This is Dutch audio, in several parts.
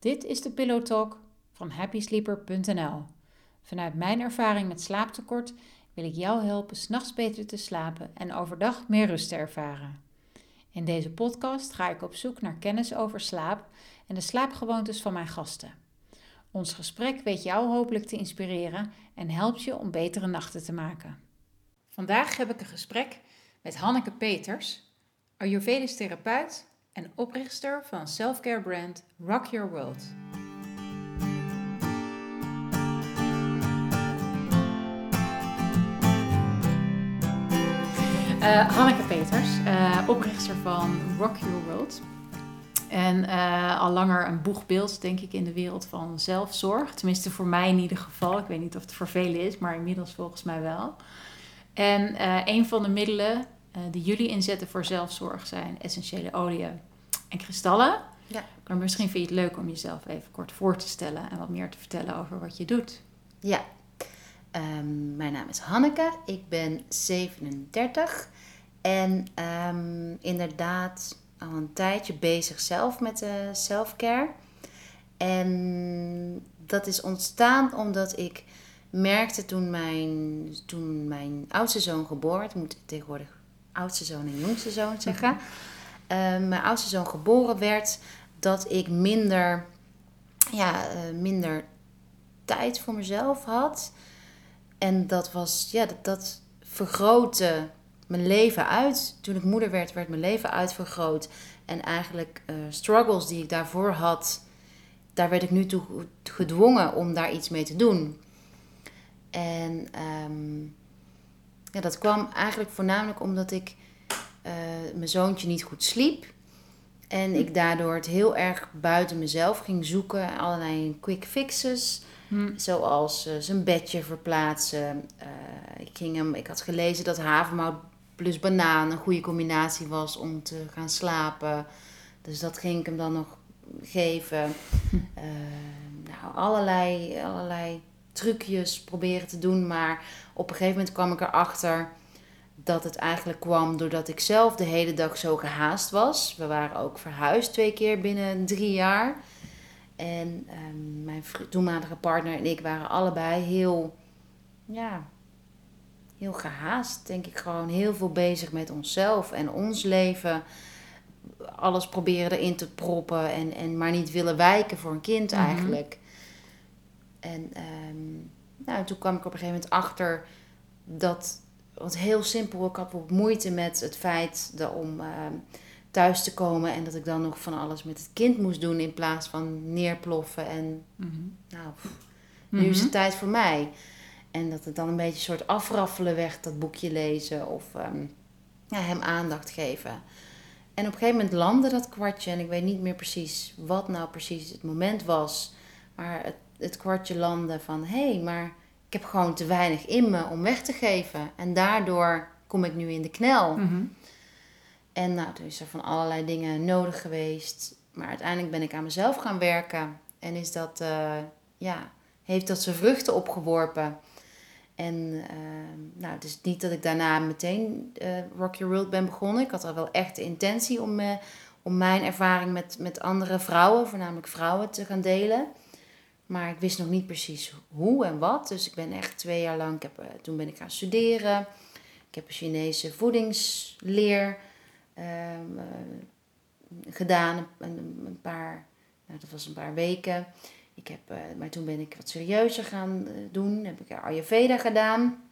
Dit is de Pillow Talk van happysleeper.nl. Vanuit mijn ervaring met slaaptekort wil ik jou helpen s'nachts beter te slapen en overdag meer rust te ervaren. In deze podcast ga ik op zoek naar kennis over slaap en de slaapgewoontes van mijn gasten. Ons gesprek weet jou hopelijk te inspireren en helpt je om betere nachten te maken. Vandaag heb ik een gesprek met Hanneke Peters, Ayurvedisch therapeut en oprichter van selfcare brand Rock Your World. Uh, Hanneke Peters, uh, oprichter van Rock Your World. En uh, al langer een boegbeeld, denk ik, in de wereld van zelfzorg. Tenminste, voor mij in ieder geval. Ik weet niet of het voor velen is, maar inmiddels volgens mij wel. En een van de middelen die jullie inzetten voor zelfzorg zijn essentiële oliën en kristallen. Ja. Maar misschien vind je het leuk om jezelf even kort voor te stellen en wat meer te vertellen over wat je doet. Ja, um, mijn naam is Hanneke, ik ben 37 en um, inderdaad al een tijdje bezig zelf met de selfcare. En dat is ontstaan omdat ik merkte toen mijn, toen mijn oudste zoon geboren werd, moet ik tegenwoordig oudste zoon en jongste zoon zeggen. Mijn oudste zoon geboren werd, dat ik minder, ja, uh, minder tijd voor mezelf had. En dat was, ja, dat, dat vergrootte mijn leven uit. Toen ik moeder werd, werd mijn leven uitvergroot. En eigenlijk uh, struggles die ik daarvoor had, daar werd ik nu toe gedwongen om daar iets mee te doen. En um, ja, dat kwam eigenlijk voornamelijk omdat ik uh, mijn zoontje niet goed sliep. En ik daardoor het heel erg buiten mezelf ging zoeken. Allerlei quick fixes. Hm. Zoals uh, zijn bedje verplaatsen. Uh, ik, ging hem, ik had gelezen dat havermout plus banaan een goede combinatie was om te gaan slapen. Dus dat ging ik hem dan nog geven. Hm. nou, allerlei, allerlei trucjes proberen te doen. Maar op een gegeven moment kwam ik erachter dat het eigenlijk kwam doordat ik zelf de hele dag zo gehaast was. We waren ook verhuisd twee keer binnen drie jaar. En um, mijn toenmalige partner en ik waren allebei heel, ja, heel gehaast. Denk ik gewoon heel veel bezig met onszelf en ons leven. Alles proberen erin te proppen en, en maar niet willen wijken voor een kind mhm. eigenlijk. En um, nou, toen kwam ik op een gegeven moment achter dat, want heel simpel, ik had moeite met het feit dat om uh, thuis te komen en dat ik dan nog van alles met het kind moest doen in plaats van neerploffen en mm nou, nu is het mhm. tijd voor mij. En dat het dan een beetje een soort afraffelen werd, dat boekje lezen of um, ja, hem aandacht geven. En op een gegeven moment landde dat kwartje en ik weet niet meer precies wat nou precies het moment was. Maar het het kwartje landen van hé, hey, maar ik heb gewoon te weinig in me om weg te geven. En daardoor kom ik nu in de knel. Mhm. En nou, toen is er van allerlei dingen nodig geweest. Maar uiteindelijk ben ik aan mezelf gaan werken. En is dat, uh, ja, heeft dat zijn vruchten opgeworpen. En uh, nou, het is niet dat ik daarna meteen uh, Rock Your World ben begonnen. Ik had al wel echt de intentie om, om mijn ervaring met, met andere vrouwen, voornamelijk vrouwen, te gaan delen. Maar ik wist nog niet precies hoe en wat. Dus ik ben echt twee jaar lang, ik heb, eh, toen ben ik gaan studeren. Ik heb een Chinese voedingsleer ehm, eh, gedaan. Een, een, paar, nou, dat was een paar weken. Ik heb, uh, maar toen ben ik wat serieuzer gaan doen. Heb ik Ayurveda gedaan.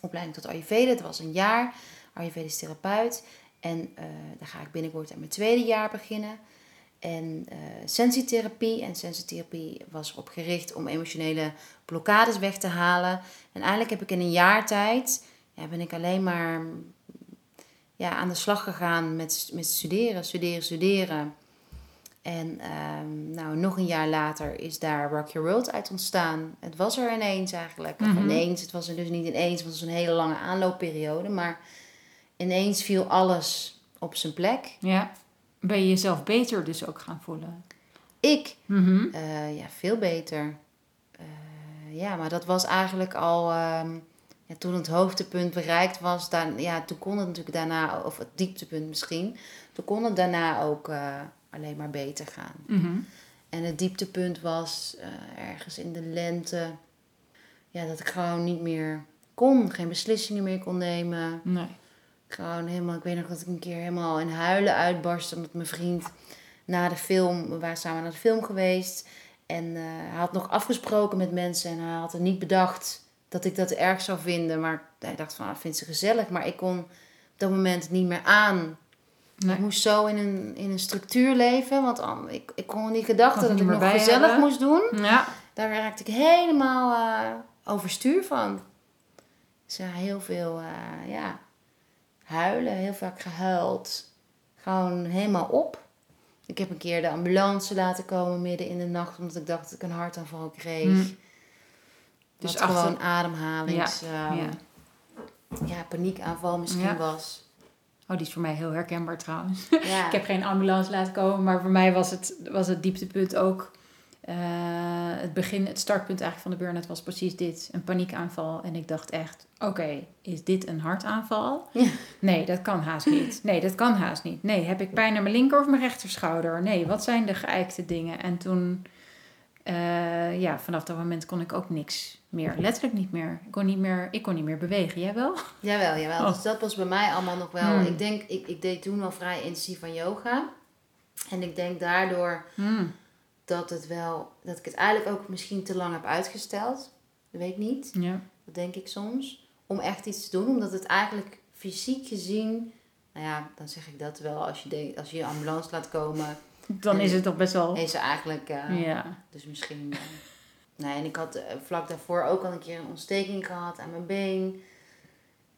Opleiding tot Ayurveda. Dat was een jaar. Ayurvedisch therapeut. En daar ga ik binnenkort aan mijn tweede jaar beginnen en uh, sensitherapie. En sensitherapie was erop gericht om emotionele blokkades weg te halen. En eigenlijk heb ik in een jaar tijd, ja, ben ik alleen maar ja, aan de slag gegaan met, met studeren, studeren, studeren. En um, nou, nog een jaar later is daar Rock Your World uit ontstaan. Het was er ineens eigenlijk. Mm ineens, het was er dus niet ineens, want het was een hele lange aanloopperiode. Maar ineens viel alles op zijn plek. Ja ben je jezelf beter dus ook gaan voelen? Ik? Mhm. Eh, ja, veel beter. Uh, ja, maar dat was eigenlijk al... Uh, ja, toen het hoogtepunt bereikt was, dan, ja, toen kon het natuurlijk daarna... Of het dieptepunt misschien. Toen kon het daarna ook eh, alleen maar beter gaan. Mhm. En het dieptepunt was eh, ergens in de lente. Ja, dat ik gewoon niet meer kon. Geen beslissingen meer kon nemen. Nee. Gewoon helemaal, ik weet nog dat ik een keer helemaal in huilen uitbarstte. Omdat mijn vriend na de film, we waren samen naar de film geweest. En eh, hij had nog afgesproken met mensen en hij had er niet bedacht dat ik dat erg zou vinden. Maar hij dacht van, ah, vindt ze gezellig. Maar ik kon op dat moment niet meer aan. Nee. Ik moest zo in een, in een structuur leven. Want an- ik, ik kon die gedachte Kon dat niet ik nog gezellig hebben. moest doen. Ja. Daar raakte ik helemaal eh, overstuur van. Dus ja, heel veel eh, ja, huilen, heel vaak gehuild. Gewoon helemaal op. Ik heb een keer de ambulance laten komen midden in de nacht, omdat ik dacht dat ik een hartaanval kreeg. Hm. Dus achter- gewoon ademhalings... Ja, Ja, ja. ja. paniekaanval misschien Ja. was. Oh, die is voor mij heel herkenbaar trouwens. Ik heb geen ambulance laten komen, maar voor mij was het, was het dieptepunt ook. Eh, het begin, het startpunt eigenlijk van de burn-out was precies dit: een paniekaanval. En ik dacht echt: oké, is dit een hartaanval? Ja. Nee, dat kan haast niet. Nee, dat kan haast niet. Nee, heb ik pijn aan mijn linker of mijn rechterschouder? Nee, wat zijn de geëikte dingen? En toen, eh, ja, vanaf dat moment kon ik ook niks meer. Letterlijk niet meer. Ik kon niet meer, ik kon niet meer bewegen. Jij wel? Jawel, jawel. Oh. Dus dat was bij mij allemaal nog wel... Hmm. Ik denk, ik, ik deed toen al vrij intensief aan yoga. En ik denk daardoor Hmm. Dat het wel... Dat ik het eigenlijk ook misschien te lang heb uitgesteld. Dat weet ik niet. Ja. Dat denk ik soms. Om echt iets te doen. Omdat het eigenlijk fysiek gezien... Nou ja, dan zeg ik dat wel. Als je, denkt, als je je ambulance laat komen... Dan is het toch best wel. Is ze eigenlijk... eh, Ja. Dus misschien... eh, nee, en ik had eh, vlak daarvoor ook al een keer een ontsteking gehad aan mijn been.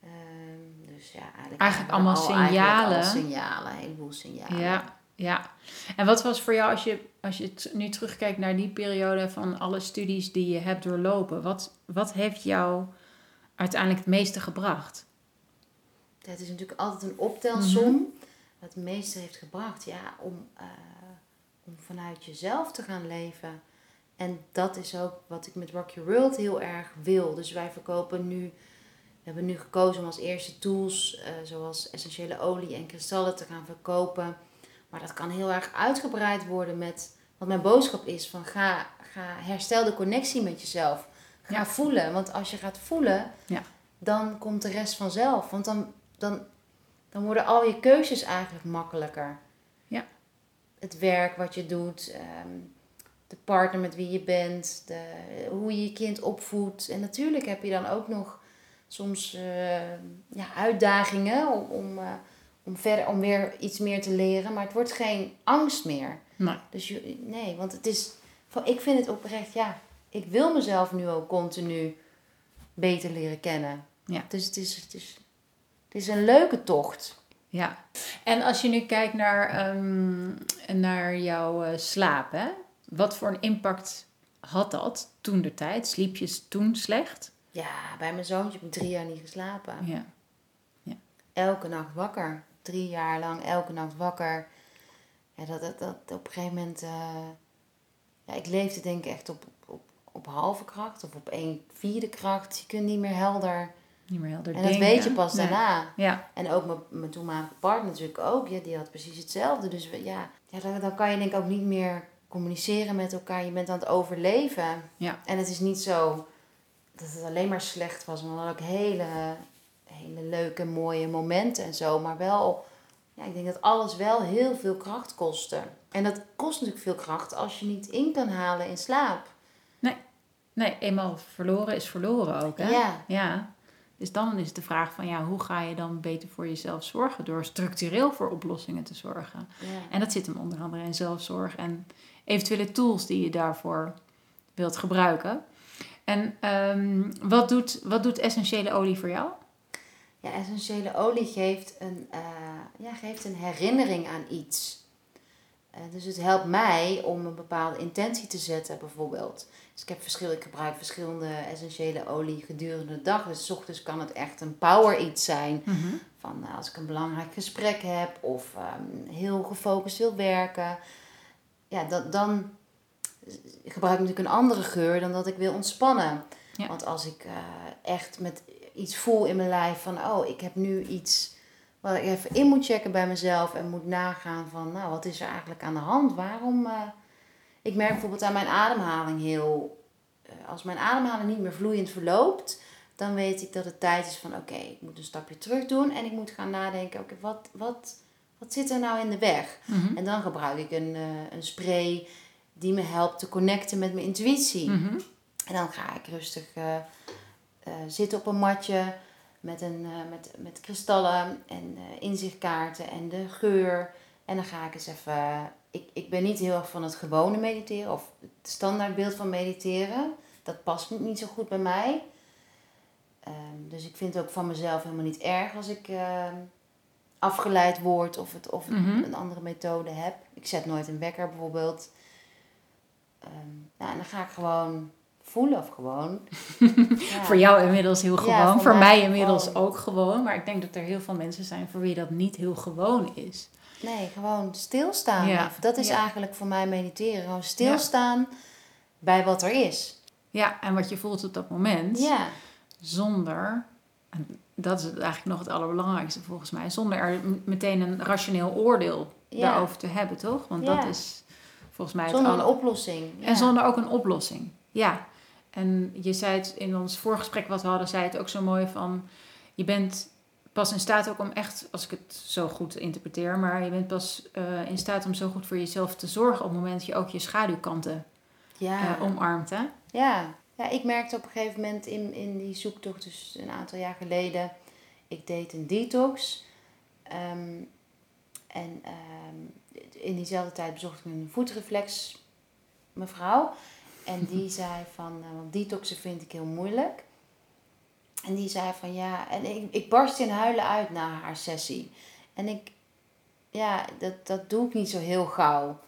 Ehm, dus ja, eigenlijk, Eigenlijk allemaal al eigenlijk signalen. al signalen, een heleboel signalen. Ja, ja. En wat was voor jou, als je, als je t- nu terugkijkt naar die periode van alle studies die je hebt doorlopen, wat, wat heeft jou uiteindelijk het meeste gebracht? Het is natuurlijk altijd een optelsom. Mhm. Wat het meeste heeft gebracht, ja, om, eh, om vanuit jezelf te gaan leven. En dat is ook wat ik met Rock Your World heel erg wil. Dus wij verkopen nu, we hebben nu gekozen om als eerste tools, eh, zoals essentiële olie en kristallen, te gaan verkopen. Maar dat kan heel erg uitgebreid worden met, wat mijn boodschap is, van ga, ga herstel de connectie met jezelf. Ga Ja. voelen, want als je gaat voelen, Ja. dan komt de rest vanzelf. Want dan, dan, dan worden al je keuzes eigenlijk makkelijker. Ja. Het werk wat je doet, ehm, de partner met wie je bent, de, hoe je je kind opvoedt. En natuurlijk heb je dan ook nog soms eh, ja, uitdagingen om, om, eh, om, verder, om weer iets meer te leren. Maar het wordt geen angst meer. Nee. Dus je, nee, want het is, ik vind het oprecht, ja, ik wil mezelf nu ook continu beter leren kennen. Ja. Dus het is, het is, het is een leuke tocht. Ja. En als je nu kijkt naar, ehm, naar jouw eh, slaap, hè? wat voor een impact had dat toen de tijd? Sliep je toen slecht? Ja, bij mijn zoontje heb ik drie jaar niet geslapen. Ja. Elke nacht wakker. Drie jaar lang elke nacht wakker. Ja, dat, dat, dat op een gegeven moment... eh, ja, ik leefde denk ik echt op, op, op halve kracht of op een vierde kracht. Je kunt niet meer helder. Niet meer helder En dat weet je pas Nee. daarna. Ja, En ook mijn, mijn toenmalige partner natuurlijk ook. Ja, die had precies hetzelfde. Dus ja, ja dan, dan kan je denk ik ook niet meer communiceren met elkaar. Je bent aan het overleven. Ja. En het is niet zo dat het alleen maar slecht was. Maar ook hele, hele leuke, mooie momenten en zo. Maar wel, ja, ik denk dat alles wel heel veel kracht kostte. En dat kost natuurlijk veel kracht als je niet in kan halen in slaap. nee, eenmaal verloren is verloren ook. Hè? Ja. ja. Dus dan is de vraag van ja, hoe ga je dan beter voor jezelf zorgen? Door structureel voor oplossingen te zorgen. Ja. En dat zit hem onder andere in zelfzorg en eventuele tools die je daarvoor wilt gebruiken. En ehm, wat, doet, wat doet essentiële olie voor jou? Ja, essentiële olie geeft een, eh, ja, geeft een herinnering aan iets. Eh, dus het helpt mij om een bepaalde intentie te zetten, bijvoorbeeld. Dus ik, heb verschil, ik gebruik verschillende essentiële olie gedurende de dag. Dus 's ochtends kan het echt een power iets zijn. Van eh, als ik een belangrijk gesprek heb of ehm, heel gefocust wil werken. Ja, dat, dan gebruik ik natuurlijk een andere geur dan dat ik wil ontspannen. Ja. Want als ik echt met iets voel in mijn lijf van... oh, ik heb nu iets wat ik even in moet checken bij mezelf... en moet nagaan van, nou, wat is er eigenlijk aan de hand? Waarom eh, Ik merk bijvoorbeeld aan mijn ademhaling heel... eh, als mijn ademhaling niet meer vloeiend verloopt... dan weet ik dat het tijd is van... oké, ik moet een stapje terug doen... en ik moet gaan nadenken... oké, wat, wat, wat zit er nou in de weg? Mhm. En dan gebruik ik een, eh, een spray... die me helpt te connecten met mijn intuïtie. Mhm. En dan ga ik rustig eh, zitten op een matje met, een, eh, met, met kristallen en eh, inzichtkaarten en de geur. En dan ga ik eens even. Ik, ik ben niet heel erg van het gewone mediteren of het standaardbeeld van mediteren. Dat past niet zo goed bij mij. Ehm, dus ik vind het ook van mezelf helemaal niet erg als ik ehm, afgeleid word of, het, of Mhm. een andere methode heb. Ik zet nooit een wekker bijvoorbeeld. Ehm, nou, en dan ga ik gewoon voelen of gewoon. Ja. Voor jou inmiddels heel Ja, gewoon. voor voor mij mij inmiddels gewoon. ook gewoon. Maar ik denk dat er heel veel mensen zijn voor wie dat niet heel gewoon is. Nee, gewoon stilstaan. Ja. Dat is eigenlijk voor mij mediteren. Gewoon stilstaan bij wat er is. Ja, en wat je voelt op dat moment. Ja. Zonder, en dat is eigenlijk nog het allerbelangrijkste volgens mij, zonder er meteen een rationeel oordeel daarover te hebben, toch? Want dat is volgens mij het Zonder een aller- oplossing. En zonder ook een oplossing. Ja. En je zei het in ons voorgesprek wat we hadden, zei het ook zo mooi van... Je bent pas in staat ook om echt, als ik het zo goed interpreteer... maar je bent pas eh, in staat om zo goed voor jezelf te zorgen... op het moment dat je ook je schaduwkanten ja. eh, omarmt, hè? ja. Ja, ik merkte op een gegeven moment in, in die zoektocht, dus een aantal jaar geleden... Ik deed een detox. Ehm, en ehm, in diezelfde tijd bezocht ik een voetreflex mevrouw. En die zei van, eh, want detoxen vind ik heel moeilijk. En die zei van ja, en ik, ik barst in huilen uit na haar sessie. En ik, ja, dat, dat doe ik niet zo heel gauw,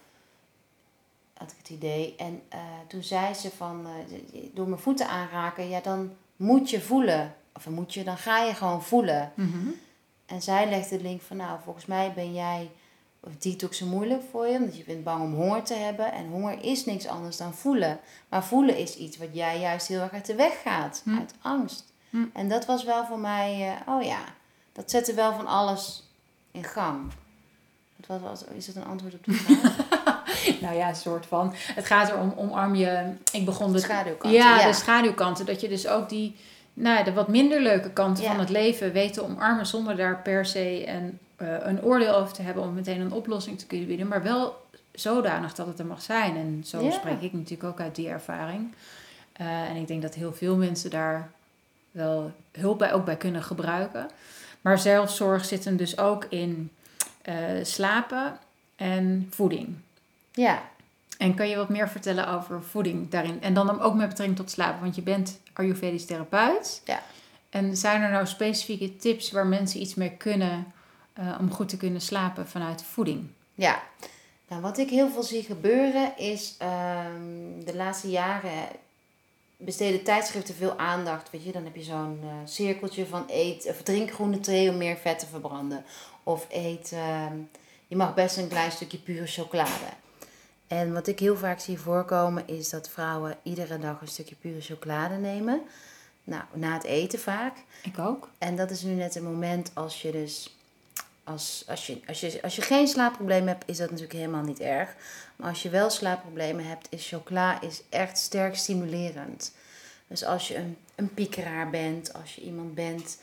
had ik het idee. En eh, toen zei ze van, eh, door mijn voeten aanraken, ja dan moet je voelen. Of moet je, dan ga je gewoon voelen. Mhm. En zij legde de link van, nou, volgens mij ben jij of detoxen moeilijk voor je, omdat je bent bang om honger te hebben. En honger is niks anders dan voelen. Maar voelen is iets wat jij juist heel erg uit de weg gaat, Hm. uit angst. Hm. En dat was wel voor mij, eh, oh ja, dat zette wel van alles in gang. Wat was, is dat een antwoord op de vraag? Nou ja, een soort van. Het gaat erom, omarm je... Ik begon De schaduwkanten. Ja, ja. de schaduwkanten. Dat je dus ook die, nou, de wat minder leuke kanten Ja. van het leven weet te omarmen. Zonder daar per se een, een oordeel over te hebben om meteen een oplossing te kunnen bieden. Maar wel zodanig dat het er mag zijn. En zo spreek ik natuurlijk ook uit die ervaring. Eh, en ik denk dat heel veel mensen daar wel hulp bij, ook bij kunnen gebruiken. Maar zelfzorg zit hem dus ook in eh, slapen en voeding. ja, En kan je wat meer vertellen over voeding daarin? En dan ook met betrekking tot slapen, want je bent Ayurvedisch therapeut. Ja. En zijn er nou specifieke tips waar mensen iets mee kunnen eh, om goed te kunnen slapen vanuit voeding? Ja, nou, wat ik heel veel zie gebeuren is ehm, de laatste jaren besteden tijdschriften veel aandacht. Weet je, dan heb je zo'n eh, cirkeltje van eet of drink groene thee om meer vet te verbranden. Of eet, ehm, je mag best een klein stukje pure chocolade. En wat ik heel vaak zie voorkomen is dat vrouwen iedere dag een stukje pure chocolade nemen. Nou, na het eten vaak. Ik ook. En dat is nu net een moment als je dus. Als, als, je, als, je, als je geen slaapprobleem hebt, is dat natuurlijk helemaal niet erg. Maar als je wel slaapproblemen hebt, is chocola is echt sterk stimulerend. Dus als je een, een piekeraar bent, als je iemand bent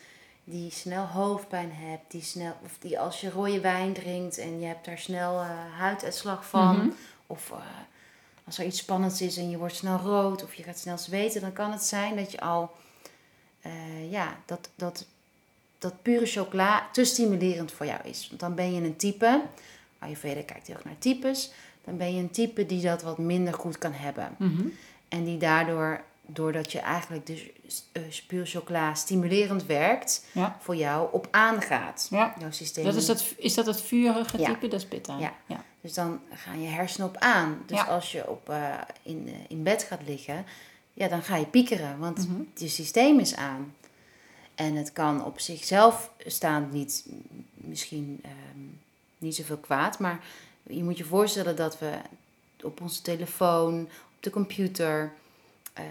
die snel hoofdpijn hebt, die snel, of die als je rode wijn drinkt en je hebt daar snel eh, huiduitslag van, Mhm. of eh, als er iets spannends is en je wordt snel rood of je gaat snel zweten, dan kan het zijn dat je al, eh, ja, dat, dat, dat pure chocola te stimulerend voor jou is. Want dan ben je een type, Ayurveda kijkt heel erg naar types, dan ben je een type die dat wat minder goed kan hebben. Mhm. En die daardoor, doordat je eigenlijk dus eh, pure chocola stimulerend werkt, Ja. voor jou op aangaat. Ja. Jouw systeem. Dat is, dat, is dat het vurige Ja. type? Dat is pitta. Ja. ja. Dus dan gaan je hersenen op aan. Dus als je op, eh, in, eh, in bed gaat liggen, ja, dan ga je piekeren, want Mhm. je systeem is aan. En het kan op zichzelf staand niet, misschien ehm, niet zoveel kwaad, maar je moet je voorstellen dat we op onze telefoon, op de computer, ehm,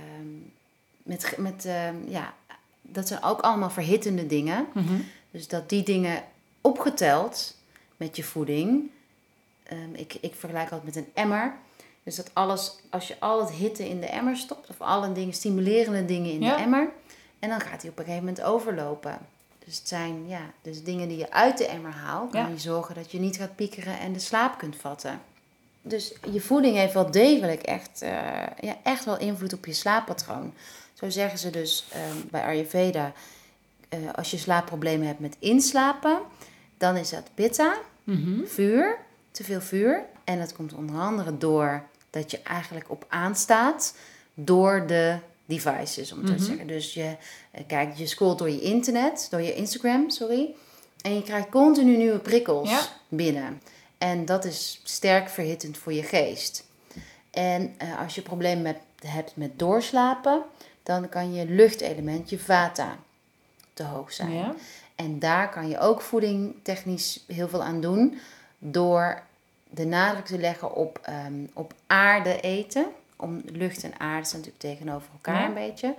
met, met ehm, ja, dat zijn ook allemaal verhittende dingen. Mhm. Dus dat die dingen opgeteld met je voeding. ik, ik vergelijk altijd met een emmer. Dus dat alles, als je al het hitte in de emmer stopt, of alle dingen, stimulerende dingen in Ja. de emmer, en dan gaat hij op een gegeven moment overlopen. Dus het zijn ja, dus dingen die je uit de emmer haalt, Ja. je zorgen dat je niet gaat piekeren en de slaap kunt vatten. Dus je voeding heeft wel degelijk echt, eh, ja, echt wel invloed op je slaappatroon. Zo zeggen ze dus ehm, bij Ayurveda, eh, als je slaapproblemen hebt met inslapen, dan is dat pitta, Mhm. vuur, te veel vuur. En dat komt onder andere door dat je eigenlijk op aanstaat door de devices, om het te Mhm. zeggen. Dus je eh, kijkt, je scrolt door je internet, door je Instagram, sorry. En je krijgt continu nieuwe prikkels Ja. binnen. En dat is sterk verhittend voor je geest. En eh, als je problemen met, hebt met doorslapen, dan kan je luchtelement, je vata, te hoog zijn. Ja. En daar kan je ook voedingtechnisch heel veel aan doen. Door de nadruk te leggen op, ehm, op aarde eten. Om lucht en aarde staan natuurlijk tegenover elkaar Ja. een beetje.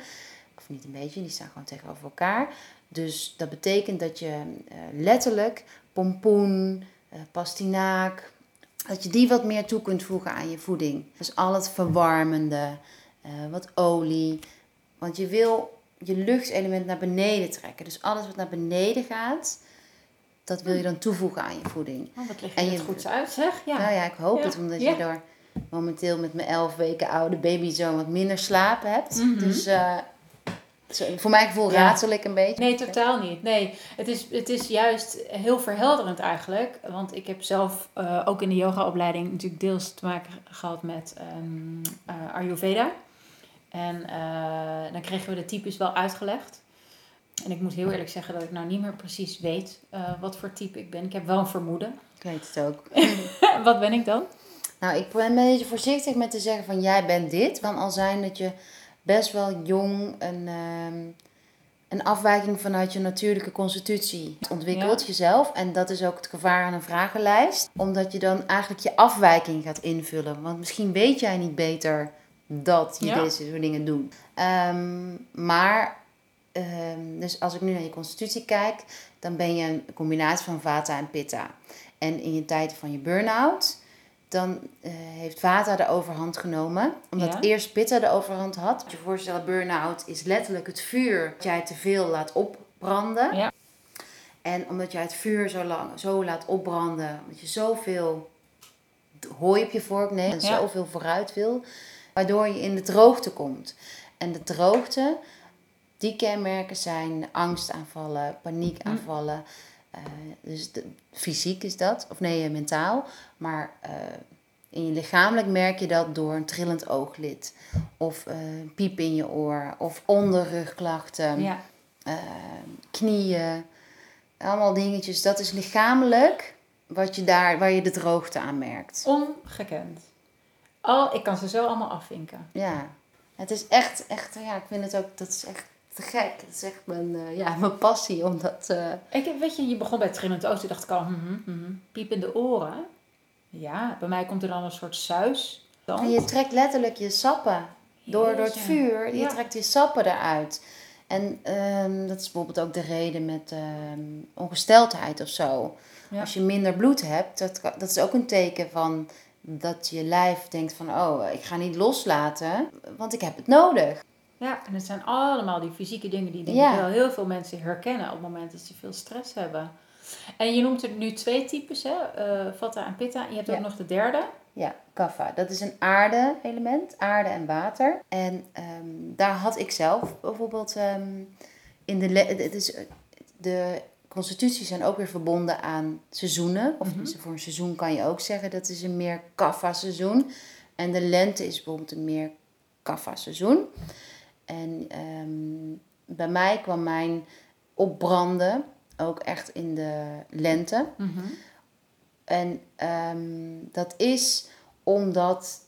Of niet een beetje, die staan gewoon tegenover elkaar. Dus dat betekent dat je eh, letterlijk pompoen, eh, pastinaak, dat je die wat meer toe kunt voegen aan je voeding. Dus al het verwarmende, eh, wat olie. Want je wil je luchtelement naar beneden trekken. Dus alles wat naar beneden gaat, dat wil je dan toevoegen aan je voeding. Oh, wat leg je En het goed uit, zeg. Ja. Nou ja, ik hoop Ja. het, omdat Ja. je door momenteel met mijn elf weken oude babyzoon wat minder slaap hebt. Mhm. Dus eh, zo, voor mijn gevoel Ja. raadsel ik een beetje. Nee, totaal niet. Nee, het is, het is juist heel verhelderend eigenlijk. Want ik heb zelf eh, ook in de yogaopleiding natuurlijk deels te maken gehad met ehm, eh, Ayurveda. En dan kregen we de types wel uitgelegd. En ik moet heel eerlijk zeggen dat ik nou niet meer precies weet wat voor type ik ben. Ik heb wel een vermoeden. Ik weet het ook. wat ben ik dan? Nou, ik ben een beetje voorzichtig met te zeggen van jij bent dit. Kan al zijn dat je best wel jong een, ehm, een afwijking vanuit je natuurlijke constitutie ontwikkelt, Ja. jezelf. En dat is ook het gevaar aan een vragenlijst. Omdat je dan eigenlijk je afwijking gaat invullen. Want misschien weet jij niet beter dat je Ja. deze soort dingen doet. Ehm, maar, ehm, dus als ik nu naar je constitutie kijk, dan ben je een combinatie van vata en pitta. En in je tijd van je burn-out, dan eh, heeft vata de overhand genomen. Omdat Ja. eerst pitta de overhand had. Je voorstellen, burn-out is letterlijk het vuur dat jij te veel laat opbranden. Ja. En omdat jij het vuur zo lang zo laat opbranden, omdat je zoveel hooi op je vork neemt en Ja. zoveel vooruit wil, waardoor je in de droogte komt. En de droogte, die kenmerken zijn angstaanvallen, paniekaanvallen. Eh, dus de, fysiek is dat, of nee, eh, mentaal. Maar eh, in je lichamelijk merk je dat door een trillend ooglid. Of eh, piep in je oor. Of onderrugklachten. Ja. eh, knieën. Allemaal dingetjes. Dat is lichamelijk wat je daar, waar je de droogte aan merkt. Ongekend. Al, ik kan ze zo allemaal afvinken. Ja. Het is echt, echt, ja, ik vind het ook, dat is echt te gek. Het is echt mijn, eh, ja, mijn passie, omdat... eh, Ik, heb- weet je, je begon bij trillend oosten. dacht ik al, mhm, mhm, piep in de oren. Ja, bij mij komt er dan een soort suis. Dan. En je trekt letterlijk je sappen door, door het vuur. Je Ja. trekt je sappen eruit. En ehm, dat is bijvoorbeeld ook de reden met ehm, ongesteldheid of zo. Ja. Als je minder bloed hebt, dat, dat is ook een teken van dat je lijf denkt van... oh, ik ga niet loslaten, want ik heb het nodig. Ja, en het zijn allemaal die fysieke dingen die denk Ja. ik wel heel veel mensen herkennen op het moment dat ze veel stress hebben. En je noemt er nu twee types, hè? eh Vata en Pitta. En je hebt ook nog de derde. Ja, kaffa. Dat is een aarde-element, aarde en water. En ehm, daar had ik zelf bijvoorbeeld ehm, in de... Het is, de constituties zijn ook weer verbonden aan seizoenen. Of Mhm. voor een seizoen kan je ook zeggen dat is een meer kaffa-seizoen. En de lente is bijvoorbeeld een meer kaffa-seizoen. En ehm, bij mij kwam mijn opbranden ook echt in de lente. En ehm, dat is omdat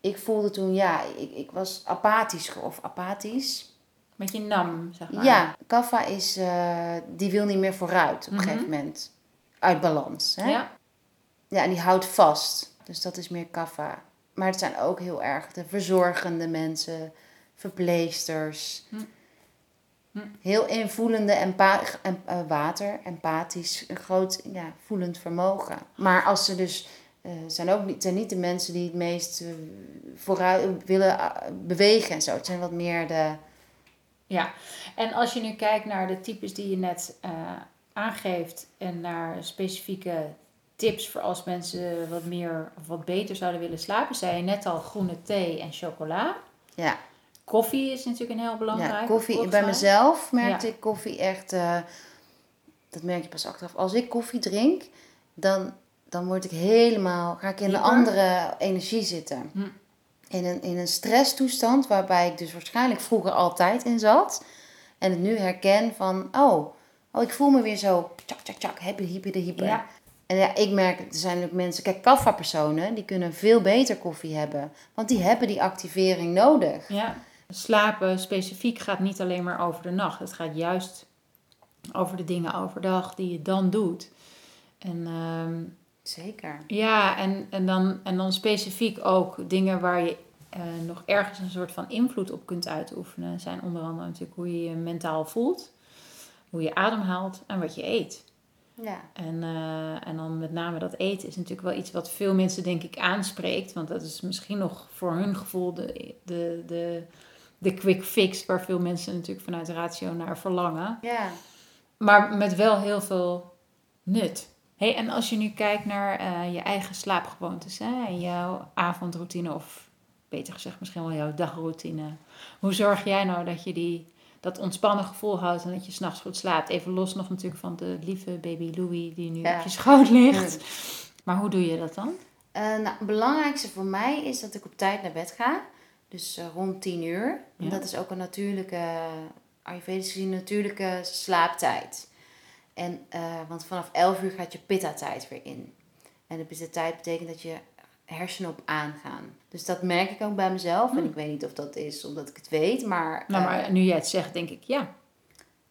ik voelde toen, ja, ik, ik was apathisch of apathisch. Met je nam, zeg maar. Ja, kaffa is, eh, die wil niet meer vooruit op een Mhm. gegeven moment. Uit balans. Hè? Ja. Ja, en die houdt vast. Dus dat is meer kaffa. Maar het zijn ook heel erg de verzorgende mensen, verpleegsters. Hm. Hm. Heel invoelende empa en, eh, water, empathisch, een groot ja, voelend vermogen. Maar als ze dus eh, zijn ook niet, zijn niet de mensen die het meest eh, vooruit willen bewegen en zo. Het zijn wat meer de. Ja, en als je nu kijkt naar de types die je net aangeeft en naar specifieke tips voor als mensen wat meer of wat beter zouden willen slapen, zei je net al groene thee en chocola. Ja, Koffie is natuurlijk een heel belangrijk. ja koffie. Bij mezelf merkte Ja. ik koffie echt. eh, dat merk je pas achteraf. Als ik koffie drink, dan, dan word ik helemaal. ga ik in een andere energie zitten. Hm. In een, in een stresstoestand waarbij ik dus waarschijnlijk vroeger altijd in zat. En het nu herken van, oh, oh ik voel me weer zo, tjak, tjak, tjak, happy, hyper, hyper. Ja. En ja, ik merk, er zijn ook mensen, kijk, kaffa-personen, die kunnen veel beter koffie hebben. Want die hebben die activering nodig. Ja, slapen specifiek gaat niet alleen maar over de nacht. Het gaat juist over de dingen overdag die je dan doet. En ehm, Zeker. ja, en, en, dan, en dan specifiek ook dingen waar je eh, nog ergens een soort van invloed op kunt uitoefenen. Zijn onder andere natuurlijk hoe je je mentaal voelt, hoe je ademhaalt en wat je eet. Ja. En, eh, en dan met name dat eten is natuurlijk wel iets wat veel mensen denk ik aanspreekt. Want dat is misschien nog voor hun gevoel de, de, de, de quick fix waar veel mensen natuurlijk vanuit ratio naar verlangen. Ja. Maar met wel heel veel nut. Hey, en als je nu kijkt naar eh, je eigen slaapgewoontes hè, en jouw avondroutine of beter gezegd misschien wel jouw dagroutine. Hoe zorg jij nou dat je die, dat ontspannen gevoel houdt en dat je s'nachts goed slaapt? Even los nog natuurlijk van de lieve baby Louie die nu Ja. op je schoot ligt. Maar hoe doe je dat dan? Eh, nou, het belangrijkste voor mij is dat ik op tijd naar bed ga. Dus eh, rond 10 uur. Ja. dat is ook een natuurlijke, Ayurvedisch gezien, natuurlijke slaaptijd. En, eh, want vanaf 11 uur gaat je pitta-tijd weer in. En de pitta-tijd betekent dat je hersenen op aangaan. Dus dat merk ik ook bij mezelf. En ik weet niet of dat is omdat ik het weet, maar... Nou, eh, maar nu jij het zegt, denk ik ja.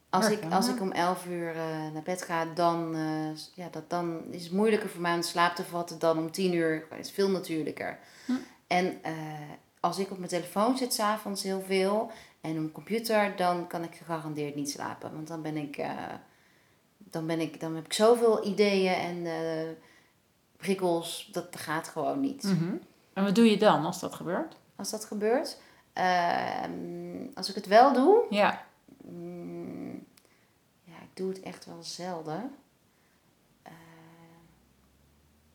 als ik, als ik om 11 uur eh, naar bed ga, dan, eh, ja, dat, dan is het moeilijker voor mij om slaap te vatten dan om 10 uur. Het is veel natuurlijker. Hm. En eh, als ik op mijn telefoon zit s'avonds heel veel en op mijn computer, dan kan ik gegarandeerd niet slapen. Want dan ben ik, eh, dan ben ik, dan heb ik zoveel ideeën en eh, prikkels, dat gaat gewoon niet. Mhm. En wat doe je dan als dat gebeurt? Als dat gebeurt, ehm, als ik het wel doe, Ja, Mm, ja, ik doe het echt wel zelden. Eh,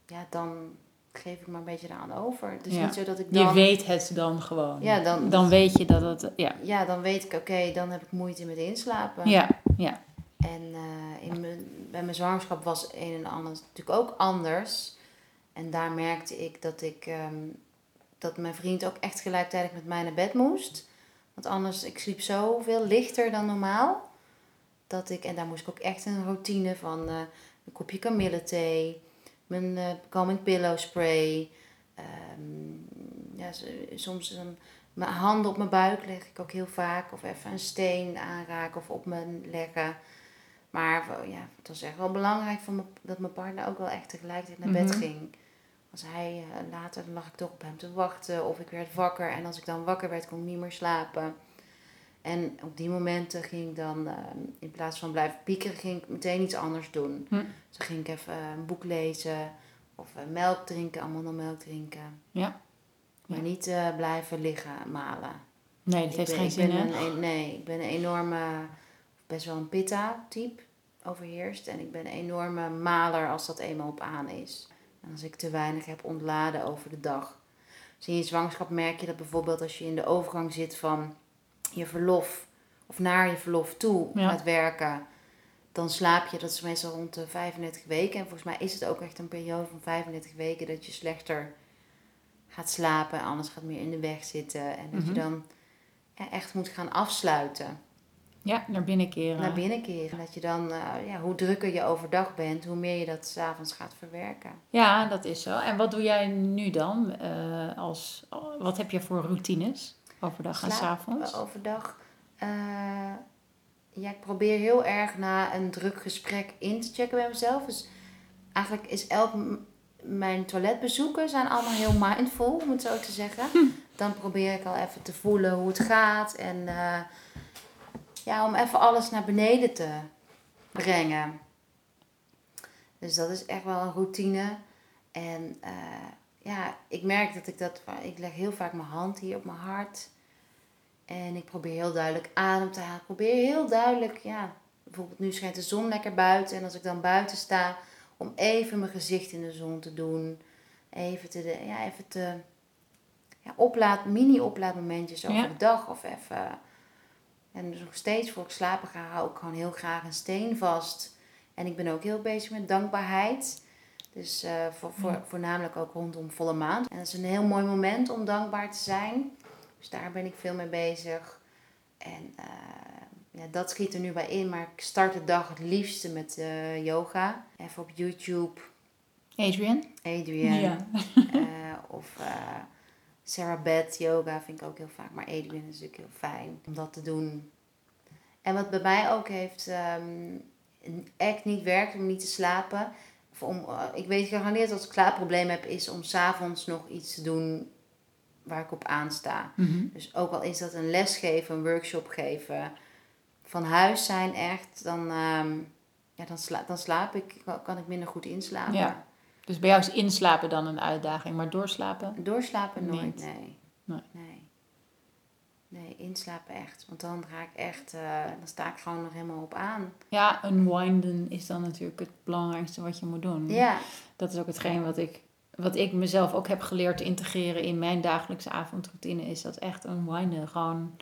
ja, dan geef ik me een beetje eraan over. Het is Ja. niet zo dat ik dan... je weet het dan gewoon. Ja, dan- dan weet je dat het, ja. Ja, dan weet ik, oké, dan heb ik moeite met inslapen. Ja, ja. En eh, in mijn, bij mijn zwangerschap was een en ander natuurlijk ook anders. En daar merkte ik dat ik... ehm, dat mijn vriend ook echt gelijktijdig met mij naar bed moest. Want anders, ik sliep zoveel lichter dan normaal. Dat ik, en daar moest ik ook echt een routine van eh, een kopje kamillethee, mijn eh calming pillow spray. ehm, ja, soms een, mijn handen op mijn buik leg ik ook heel vaak. Of even een steen aanraken of op me leggen. Maar ja, het was echt wel belangrijk voor me, dat mijn partner ook wel echt tegelijkertijd naar bed Mhm. ging. Als hij eh, later, dan lag ik toch op hem te wachten. Of ik werd wakker. En als ik dan wakker werd, kon ik niet meer slapen. En op die momenten ging ik dan, eh, in plaats van blijven piekeren, ging ik meteen iets anders doen. Hm. Dus dan ging ik even eh, een boek lezen. Of eh, melk drinken, amandelmelk drinken. Ja. Maar Ja. niet eh, blijven liggen malen. Nee, dat Ik heeft ben- geen zin, een, een- nee, ik ben een enorme, best wel een pitta-type overheerst. En ik ben een enorme maler als dat eenmaal op aan is. En als ik te weinig heb ontladen over de dag. Dus in je zwangerschap merk je dat bijvoorbeeld als je in de overgang zit van je verlof of naar je verlof toe Ja. gaat werken. Dan slaap je, dat is meestal rond de 35 weken. En volgens mij is het ook echt een periode van 35 weken dat je slechter gaat slapen. Anders gaat meer in de weg zitten. En dat Mhm. je dan ja, echt moet gaan afsluiten. Ja, naar binnen keren. Naar binnen keren. En dat je dan, eh, ja, hoe drukker je overdag bent, hoe meer je dat s'avonds gaat verwerken. Ja, dat is zo. En wat doe jij nu dan? eh, als, wat heb je voor routines? Overdag en s'avonds? Eh, overdag. eh, ja, ik probeer heel erg na een druk gesprek in te checken bij mezelf. Dus eigenlijk is elk mijn toiletbezoeken zijn allemaal heel mindful, om het zo te zeggen. Dan probeer ik al even te voelen hoe het gaat en eh, ja, om even alles naar beneden te brengen. Dus dat is echt wel een routine. En eh, ja, ik merk dat ik dat... Ik leg heel vaak mijn hand hier op mijn hart. En ik probeer heel duidelijk adem te halen. Ik probeer heel duidelijk, ja... Bijvoorbeeld nu schijnt de zon lekker buiten. En als ik dan buiten sta, om even mijn gezicht in de zon te doen. Even te, ja, even te ja, oplaad, mini-oplaadmomentjes over Ja. de dag. Of even... En dus nog steeds voor ik slapen ga, hou ik gewoon heel graag een steen vast. En ik ben ook heel bezig met dankbaarheid. Dus eh, voor, voor, voornamelijk ook rondom volle maan. En dat is een heel mooi moment om dankbaar te zijn. Dus daar ben ik veel mee bezig. En eh, ja, dat schiet er nu bij in. Maar ik start de dag het liefste met eh, yoga. Even op YouTube. Adrian? Adrian. Ja. of Sarah Beth yoga vind ik ook heel vaak. Maar Adrian is natuurlijk heel fijn om dat te doen. En wat bij mij ook heeft ehm, echt niet werkt om niet te slapen. Of om, eh, ik weet gegarandeerd als ik slaapprobleem heb, is om s'avonds nog iets te doen waar ik op aansta. Mhm. Dus ook al is dat een les geven, een workshop geven, van huis zijn echt, dan, ehm, ja, dan, sla, dan slaap ik, kan ik minder goed inslapen. Ja. Dus bij jou is inslapen dan een uitdaging, maar doorslapen? Doorslapen nooit. Nee. nee. Nee, inslapen echt. Want dan ga ik echt, eh, dan sta ik gewoon nog helemaal op aan. Ja, unwinden is dan natuurlijk het belangrijkste wat je moet doen. Ja, Dat is ook hetgeen wat ik, wat ik mezelf ook heb geleerd te integreren in mijn dagelijkse avondroutine. Is dat echt unwinden. Gewoon,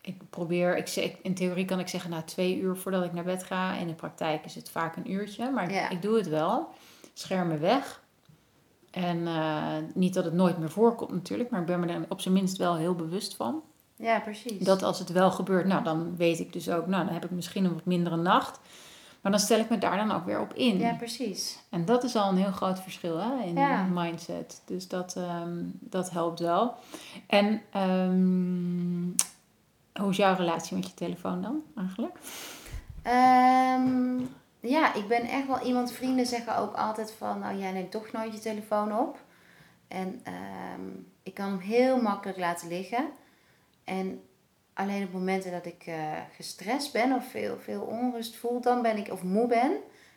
ik probeer, ik, zeg- in theorie kan ik zeggen na twee uur voordat ik naar bed ga. In de praktijk is het vaak een uurtje, maar ik- ik doe het wel. Schermen weg. En eh, niet dat het nooit meer voorkomt natuurlijk, maar ik ben me er op zijn minst wel heel bewust van. ja, precies. Dat als het wel gebeurt, nou dan weet ik dus ook, nou dan heb ik misschien een wat mindere nacht. Maar dan stel ik me daar dan ook weer op in. Ja, precies. En dat is al een heel groot verschil hè, in Ja. mindset. Dus dat, ehm, dat helpt wel. En ehm, hoe is jouw relatie met je telefoon dan eigenlijk? Ehm, ja, ik ben echt wel iemand, vrienden zeggen ook altijd van, nou jij neemt toch nooit je telefoon op. En ehm, ik kan hem heel makkelijk laten liggen. En alleen op momenten dat ik eh, gestrest ben of veel, veel onrust voel, dan ben ik, of moe ben,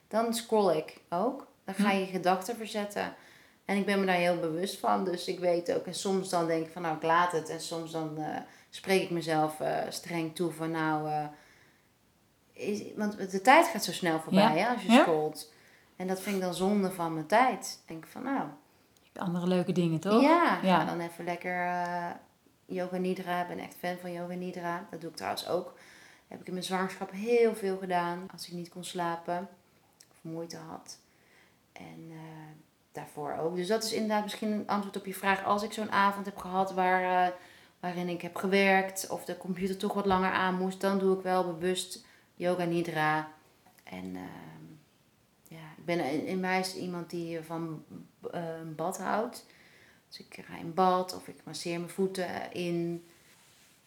dan scroll ik ook. Dan ga je je gedachten verzetten. En ik ben me daar heel bewust van, dus ik weet ook. En soms dan denk ik van, nou ik laat het. En soms dan eh, spreek ik mezelf eh, streng toe van, nou... is, want de tijd gaat zo snel voorbij Ja. hè, als je Ja. scrolt. En dat vind ik dan zonde van mijn tijd. Ik denk van, nou, Andere leuke dingen toch? ja, Ja. ga dan even lekker eh, yoga nidra. Ik ben echt fan van yoga nidra. Dat doe ik trouwens ook. Heb ik in mijn zwangerschap heel veel gedaan. Als ik niet kon slapen. Of moeite had. En eh, daarvoor ook. Dus dat is inderdaad misschien een antwoord op je vraag. Als ik zo'n avond heb gehad waar, eh, waarin ik heb gewerkt. Of de computer toch wat langer aan moest. Dan doe ik wel bewust yoga nidra. En ehm, ja, ik ben in, in mij is iemand die van eh, een bad houdt. Dus ik ga in bad of ik masseer mijn voeten in.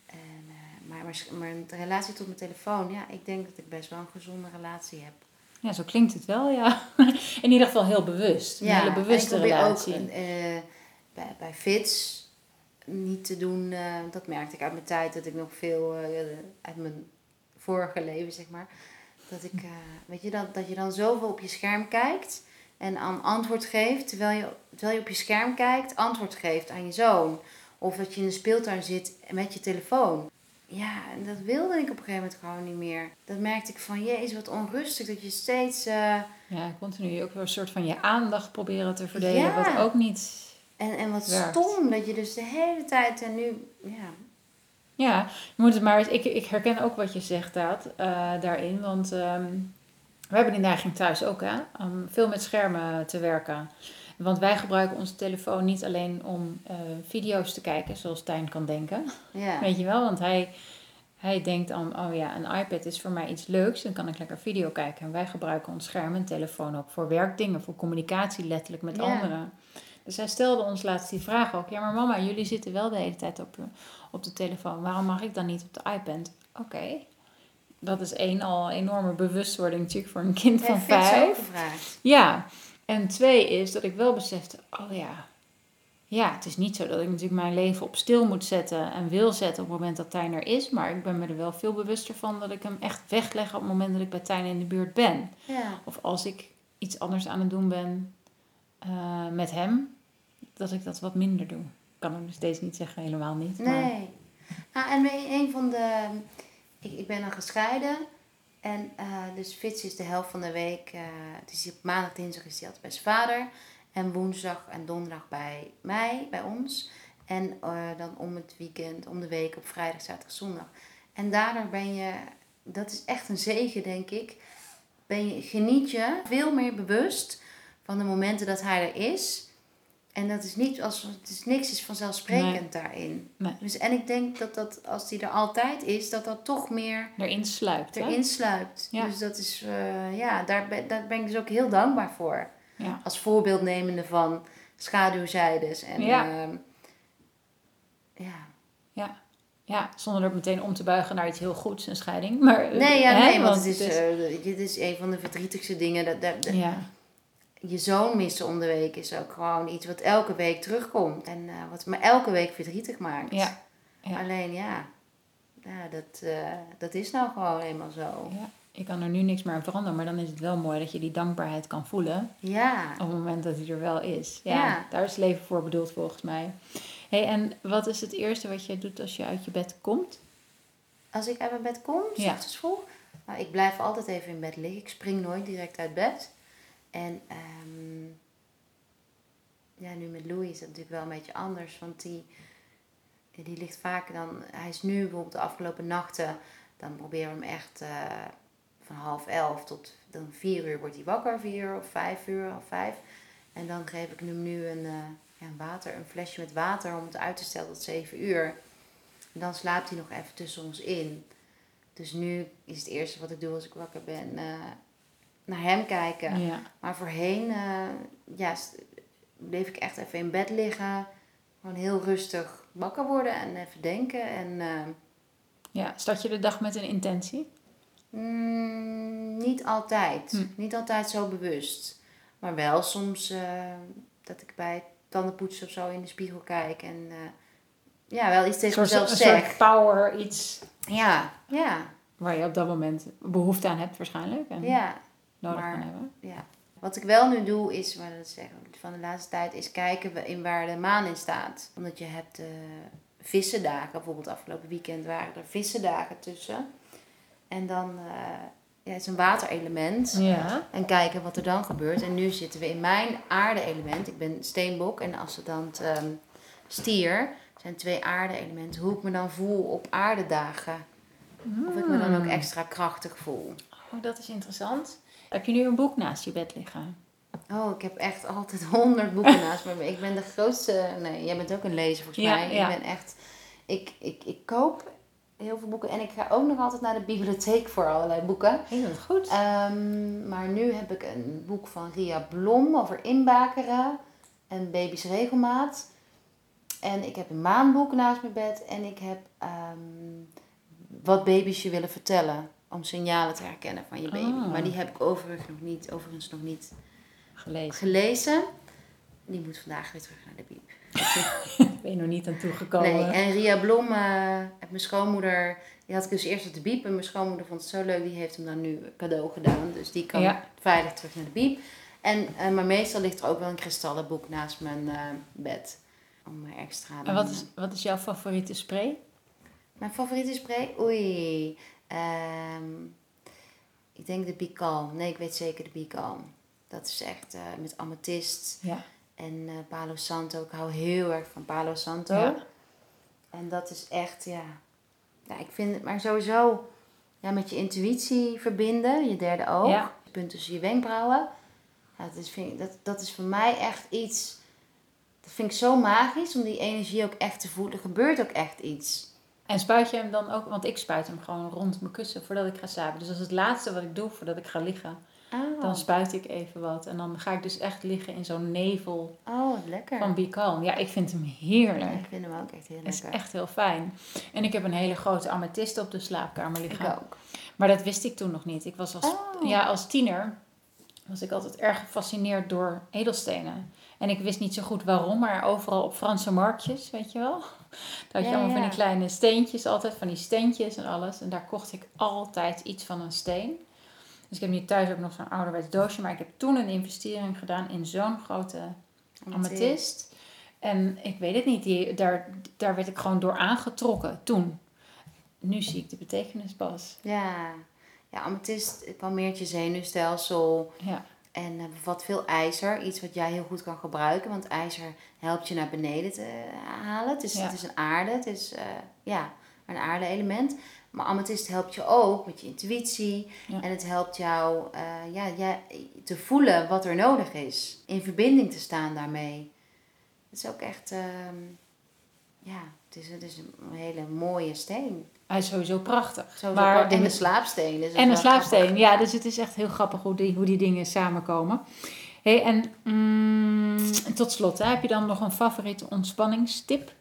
En, eh, maar, maar, maar de relatie tot mijn telefoon, ja, ik denk dat ik best wel een gezonde relatie heb. Ja, zo klinkt het wel, ja. In ieder geval heel bewust. Een hele bewuste relatie. ook eh, bij, bij fits niet te doen. dat merkte ik uit mijn tijd dat ik nog veel uit mijn vorige leven, zeg maar. Dat ik, eh, weet je, dat, dat je dan zoveel op je scherm kijkt en aan antwoord geeft, terwijl je, terwijl je op je scherm kijkt, antwoord geeft aan je zoon. Of dat je in de speeltuin zit met je telefoon. Ja, en dat wilde ik op een gegeven moment gewoon niet meer. Dat merkte ik van, jezus, wat onrustig. Dat je steeds... eh, Ja, continu ook weer een soort van je aandacht proberen te verdelen. Ja. Wat ook niet... En, en wat Werkt. stom dat je dus de hele tijd en nu, ja, Ja, je moet het maar eens... Ik, ik herken ook wat je zegt, Daad, eh, daarin. Want ehm, we hebben die neiging thuis ook, hè. Om veel met schermen te werken. Want wij gebruiken onze telefoon niet alleen om eh, video's te kijken, zoals Tijn kan denken. ja. Weet je wel? Want hij, hij denkt dan, oh ja, een iPad is voor mij iets leuks. Dan kan ik lekker video kijken. En wij gebruiken ons scherm en telefoon ook voor werkdingen. Voor communicatie letterlijk met Ja. anderen. Dus hij stelde ons laatst die vraag ook. Ja, maar mama, jullie zitten wel de hele tijd op, op de telefoon. Waarom mag ik dan niet op de iPad? Oké. Dat is één al enorme bewustwording natuurlijk voor een kind van vijf. Ja, en twee is dat ik wel besefte, oh ja, ja, het is niet zo dat ik natuurlijk mijn leven op stil moet zetten en wil zetten op het moment dat Tijn er is. Maar ik ben me er wel veel bewuster van dat ik hem echt wegleg op het moment dat ik bij Tijn in de buurt ben. Ja. Of als ik iets anders aan het doen ben, eh, met hem, dat ik dat wat minder doe. Ik kan ook nog steeds niet zeggen, helemaal niet. Nee. Nou, en een van de... Ik, ik ben dan gescheiden. En eh, dus Fitz is de helft van de week... eh dus op maandag, dinsdag is hij altijd bij zijn vader. En woensdag en donderdag bij mij, bij ons. En dan om het weekend, om de week op vrijdag, zaterdag, zondag. En daardoor ben je... Dat is echt een zegen, denk ik. Ben je, geniet je veel meer bewust van de momenten dat hij er is... En dat is niet als het is niks is vanzelfsprekend daarin. Nee. Dus, en ik denk dat dat als die er altijd is, dat dat toch meer Erin sluipt. hè? erin sluipt. Ja. Dus dat is, eh, ja, daar ben, daar ben ik dus ook heel dankbaar voor. Ja. Als voorbeeld nemende van schaduwzijdes. En Ja. ehm, ja. Ja. ja, zonder er meteen om te buigen naar iets heel goeds, een scheiding. Maar, Nee, ja, hè, nee, want het is, het eh, dit is een van de verdrietigste dingen. Dat, dat, dat- ja, je zoon missen om de week is ook gewoon iets wat elke week terugkomt. En eh, wat me elke week verdrietig maakt. ja, ja. Alleen ja, ja dat, eh, dat is nou gewoon eenmaal zo. ja. Ik kan er nu niks meer aan veranderen, maar dan is het wel mooi dat je die dankbaarheid kan voelen Ja. op het moment dat hij er wel is. Ja, Ja. daar is leven voor bedoeld volgens mij. hey, en wat is het eerste wat je doet als je uit je bed komt? Als ik uit mijn bed kom, Ja. ochtends vroeg, nou, ik blijf altijd even in bed liggen. Ik spring nooit direct uit bed. En ehm, ja, nu met Louis is dat natuurlijk wel een beetje anders. Want die, die ligt vaak dan... Hij is nu bijvoorbeeld de afgelopen nachten... Dan proberen we hem echt eh, van half elf tot dan vier uur wordt hij wakker. Vier of vijf uur of vijf. En dan geef ik hem nu een, eh, ja, water, een flesje met water om het uit te stellen tot zeven uur. En dan slaapt hij nog even tussen ons in. Dus nu is het eerste wat ik doe als ik wakker ben, eh, naar hem kijken. Ja. Maar voorheen eh, ja, bleef ik echt even in bed liggen. Gewoon heel rustig wakker worden en even denken. En eh, ja, start je de dag met een intentie? mm, niet altijd. Hm. Niet altijd zo bewust. Maar wel soms eh, dat ik bij tandenpoetsen of zo in de spiegel kijk. En ja, wel iets Een tegen mezelf een zeg. soort power, iets Ja, ja, waar je op dat moment behoefte aan hebt waarschijnlijk. En ja. Nodig maar- hebben. Ja. Wat ik wel nu doe is, maar dat zeggen van de laatste tijd, is kijken we in waar de maan in staat. Omdat je hebt eh vissendagen, bijvoorbeeld afgelopen weekend waren er vissendagen tussen. En dan eh ja, het is een waterelement. Ja. En kijken wat er dan gebeurt. En nu zitten we in mijn aarde-element. Ik ben steenbok en ascendant ehm stier. Zijn twee aarde-elementen. Hoe ik me dan voel op aardedagen. Of ik me dan ook extra krachtig voel. Oh, dat is interessant. Heb je nu een boek naast je bed liggen? Oh, ik heb echt altijd honderd boeken naast me. Ik ben de grootste. Nee, jij bent ook een lezer volgens Ja, mij. ja. Ik ben echt. Ik, ik, ik koop heel veel boeken en ik ga ook nog altijd naar de bibliotheek voor allerlei boeken. Heel goed. Ehm, maar nu heb ik een boek van Ria Blom over inbakeren en baby's regelmaat. En ik heb een maanboek naast mijn bed en ik heb ehm, wat baby's je willen vertellen. Om signalen te herkennen van je baby. Ah. Maar die heb ik overigens nog niet, overigens nog niet Gelezen. gelezen. Die moet vandaag weer terug naar de bieb. Ben je nog niet aan toegekomen? Nee, en Ria Blom, eh, mijn schoonmoeder, die had ik dus eerst op de bieb. En mijn schoonmoeder vond het zo leuk, die heeft hem dan nu cadeau gedaan. Dus die kan Ja. veilig terug naar de bieb. En, eh, maar meestal ligt er ook wel een kristallenboek naast mijn eh, bed. Om extra... En wat is, wat is jouw favoriete spray? Mijn favoriete spray? Oei. Ehm, ik denk de Be Calm. Nee, ik weet zeker de Be Calm. Dat is echt eh, met amethyst Ja. en eh, Palo Santo. Ik hou heel erg van Palo Santo. Ja. En dat is echt, ja... Ja, ik vind het maar sowieso... Ja, met je intuïtie verbinden. Je derde oog. Ja. Het punt tussen je wenkbrauwen. Ja, dat, is, vind ik, dat, dat is voor mij echt iets... Dat vind ik zo magisch om die energie ook echt te voelen. Er gebeurt ook echt iets. En spuit je hem dan ook? Want ik spuit hem gewoon rond mijn kussen voordat ik ga slapen. Dus dat is het laatste wat ik doe voordat ik ga liggen. Oh, Dan spuit ik even wat. En dan ga ik dus echt liggen in zo'n nevel oh wat lekker. van Be Calm. Ja, ik vind hem heerlijk. Ja, ik vind hem ook echt heel Het is lekker. echt heel fijn. En ik heb een hele grote amethyst op de slaapkamer Ik liggen. ook. Maar dat wist ik toen nog niet. Ik was als, Oh. ja, als tiener was ik altijd erg gefascineerd door edelstenen. En ik wist niet zo goed waarom, maar overal op Franse marktjes, weet je wel. Daar had je Ja, allemaal van die kleine steentjes altijd, van die steentjes en alles. En daar kocht ik altijd iets van een steen. Dus ik heb nu thuis ook nog zo'n ouderwets doosje. Maar ik heb toen een investering gedaan in zo'n grote amethyst. En ik weet het niet, die, daar, daar werd ik gewoon door aangetrokken toen. Nu zie ik de betekenis pas. Ja, ja amethyst je zenuwstelsel. Ja. En uh, bevat veel ijzer, iets wat jij heel goed kan gebruiken, want ijzer helpt je naar beneden te halen. Het is, Ja. het is een aarde, het is eh, ja, een aarde-element. Maar amethyst helpt je ook met je intuïtie Ja. en het helpt jou eh, ja, ja, te voelen wat er nodig is. In verbinding te staan daarmee. Het is ook echt, ehm, ja, het is, het is een hele mooie steen. Hij is sowieso prachtig. Maar- en een slaapsteen. Dat En is een slaapsteen, grappig. ja. Dus het is echt heel grappig hoe die, hoe die dingen samenkomen. hey, en mm, tot slot, hè, heb je dan nog een favoriete ontspanningstip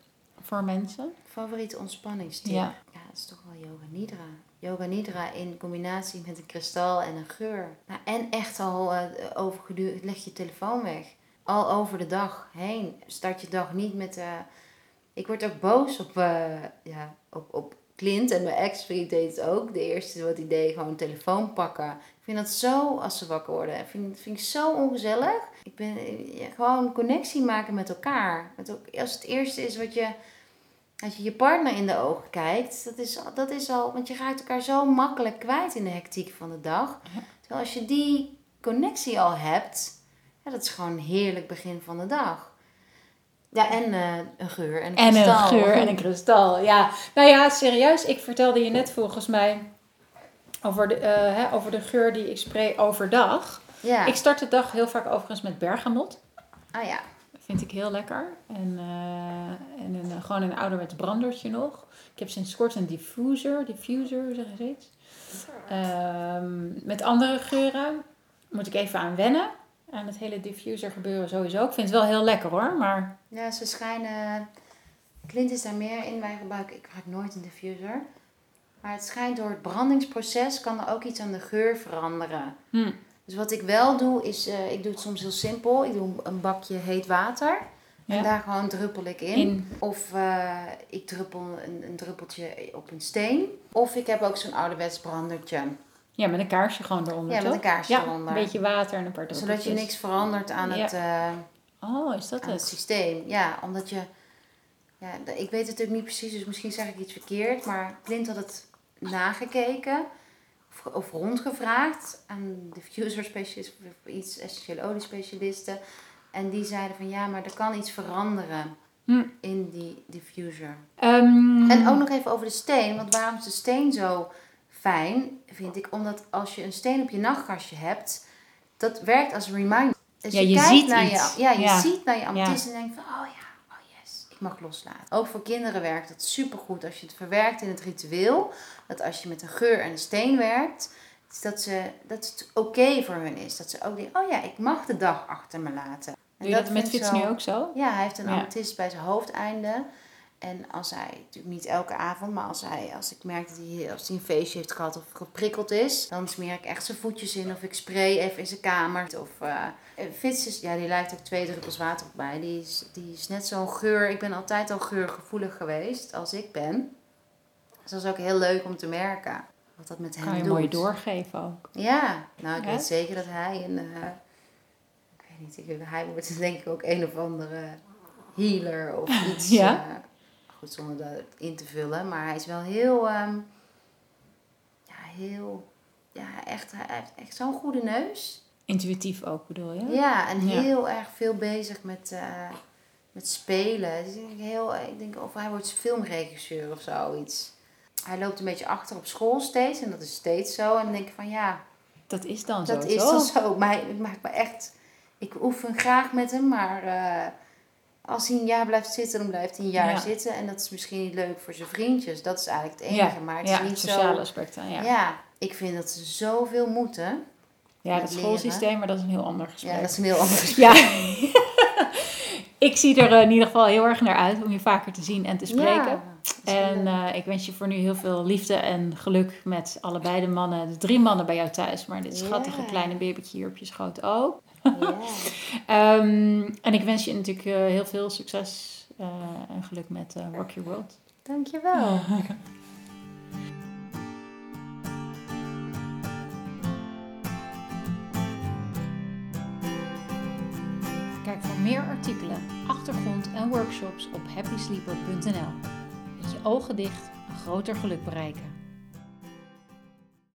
voor mensen? Favoriete ontspanningstip? Ja. Ja, dat is toch wel Yoga Nidra. Yoga Nidra in combinatie met een kristal en een geur. Nou, en echt al eh overgeduurd, leg je telefoon weg. Al over de dag heen. Start je dag niet met... eh ik word ook boos op, eh, ja, op, op Clint en mijn ex-vriend deed het ook. De eerste wat hij deed, gewoon een telefoon pakken. Ik vind dat zo, als ze wakker worden, ik vind, vind ik zo ongezellig. Ik ben ja, gewoon connectie maken met elkaar. Met als het eerste is wat je als je je partner in de ogen kijkt, dat is, dat is al, want je raakt elkaar zo makkelijk kwijt in de hectiek van de dag. Terwijl als je die connectie al hebt, ja, dat is gewoon een heerlijk begin van de dag. Ja, en eh, een geur en een En een kristal. geur en een kristal, ja. Nou ja, serieus, ik vertelde je net volgens mij over de, eh, hè, over de geur die ik spray overdag. Ja. Ik start de dag heel vaak overigens met bergamot. Ah ja. Vind ik heel lekker. En, eh, en een, gewoon een ouderwets brandertje nog. Ik heb sinds kort een diffuser. Diffuser, zeggen ze iets. Ehm, met andere geuren moet ik even aan wennen. Aan het hele diffuser gebeuren sowieso. Ik vind het wel heel lekker hoor. Maar Ja, ze schijnen... Clint is daar meer in. Wij gebruiken... Ik gebruik nooit een diffuser. Maar het schijnt door het brandingsproces kan er ook iets aan de geur veranderen. hm, Dus wat ik wel doe, is... eh, ik doe het soms heel simpel. Ik doe een bakje heet water. Ja. En daar gewoon druppel ik in. in. Of eh, ik druppel een, een druppeltje op een steen. Of ik heb ook zo'n ouderwets brandertje. Ja, met een kaarsje gewoon eronder Ja, met een kaarsje ja, eronder. een beetje water en een paar Zodat je druppeltjes. niks verandert aan, Ja. het, eh, Oh, is dat het het? systeem. Ja, omdat je... Ja, ik weet het natuurlijk niet precies, dus misschien zeg ik iets verkeerd. Maar Clint had het nagekeken. Of, of rondgevraagd aan diffuser specialist of iets essentiële olie specialisten. En die zeiden van ja, maar er kan iets veranderen Hm. in die diffuser. Ehm, En ook nog even over de steen. Want waarom is de steen zo fijn, vind ik? Omdat als je een steen op je nachtkastje hebt, dat werkt als reminder. Dus Ja, je ziet naar iets. je, ja, je Ja. ziet naar je amethyst en denkt van, oh ja, oh yes, ik mag loslaten. Ook voor kinderen werkt dat supergoed als je het verwerkt in het ritueel. Dat als je met een geur en een steen werkt, dat, ze, dat het oké voor hun is. Dat ze ook denken, oh ja, ik mag de dag achter me laten. En Doe je dat met zo- nu ook zo? ja, hij heeft een amethyst bij zijn hoofdeinde. En als hij, natuurlijk niet elke avond, maar als, hij, als ik merk dat hij, als hij een feestje heeft gehad of geprikkeld is, dan smeer ik echt zijn voetjes in of ik spray even in zijn kamer. Of uh, Fitz is, ja, die lijkt ook twee druppels water op bij. Die is, die is net zo'n geur. Ik ben altijd al geurgevoelig geweest als ik ben. Dus dat is ook heel leuk om te merken wat dat met hem Kan je doet. mooi doorgeven ook. Ja, nou ik Ja? weet zeker dat hij een, eh, ik weet niet, hij wordt denk ik ook een of andere healer of iets. Ja? Goed, zonder dat in te vullen, maar hij is wel heel, ehm, ja, heel, ja, echt, hij heeft echt zo'n goede neus. Intuïtief ook bedoel je? Ja, en Ja. heel erg veel bezig met, eh, met spelen. Dus ik denk heel, ik denk of hij wordt filmregisseur of zoiets. Hij loopt een beetje achter op school steeds en dat is steeds zo. En dan denk ik van ja, Dat is dan zo. dat is dan zo. Maar het maakt me echt. Ik oefen graag met hem, maar eh, als hij een jaar blijft zitten, dan blijft hij een jaar Ja. zitten. En dat is misschien niet leuk voor zijn vriendjes. Dat is eigenlijk het enige. Ja, maar het ja, is niet sociale zo. aspecten. Ja, Ja. ja. ik vind dat ze zoveel moeten. dat met schoolsysteem, maar dat is een heel ander gesprek. Ja, dat is een heel ander gesprek. Ja. ik zie er eh, in ieder geval heel erg naar uit om je vaker te zien en te spreken. Ja, En eh, ik wens je voor nu heel veel liefde en geluk met allebei de mannen. De drie mannen bij jou thuis, maar dit schattige Ja. kleine babytje hier op je schoot ook. Ehm, en ik wens je natuurlijk eh, heel veel succes eh, en geluk met eh, Work Your World. Dankjewel. Kijk voor meer artikelen, achtergrond en workshops op happysleeper.nl. Met je ogen dicht groter geluk bereiken.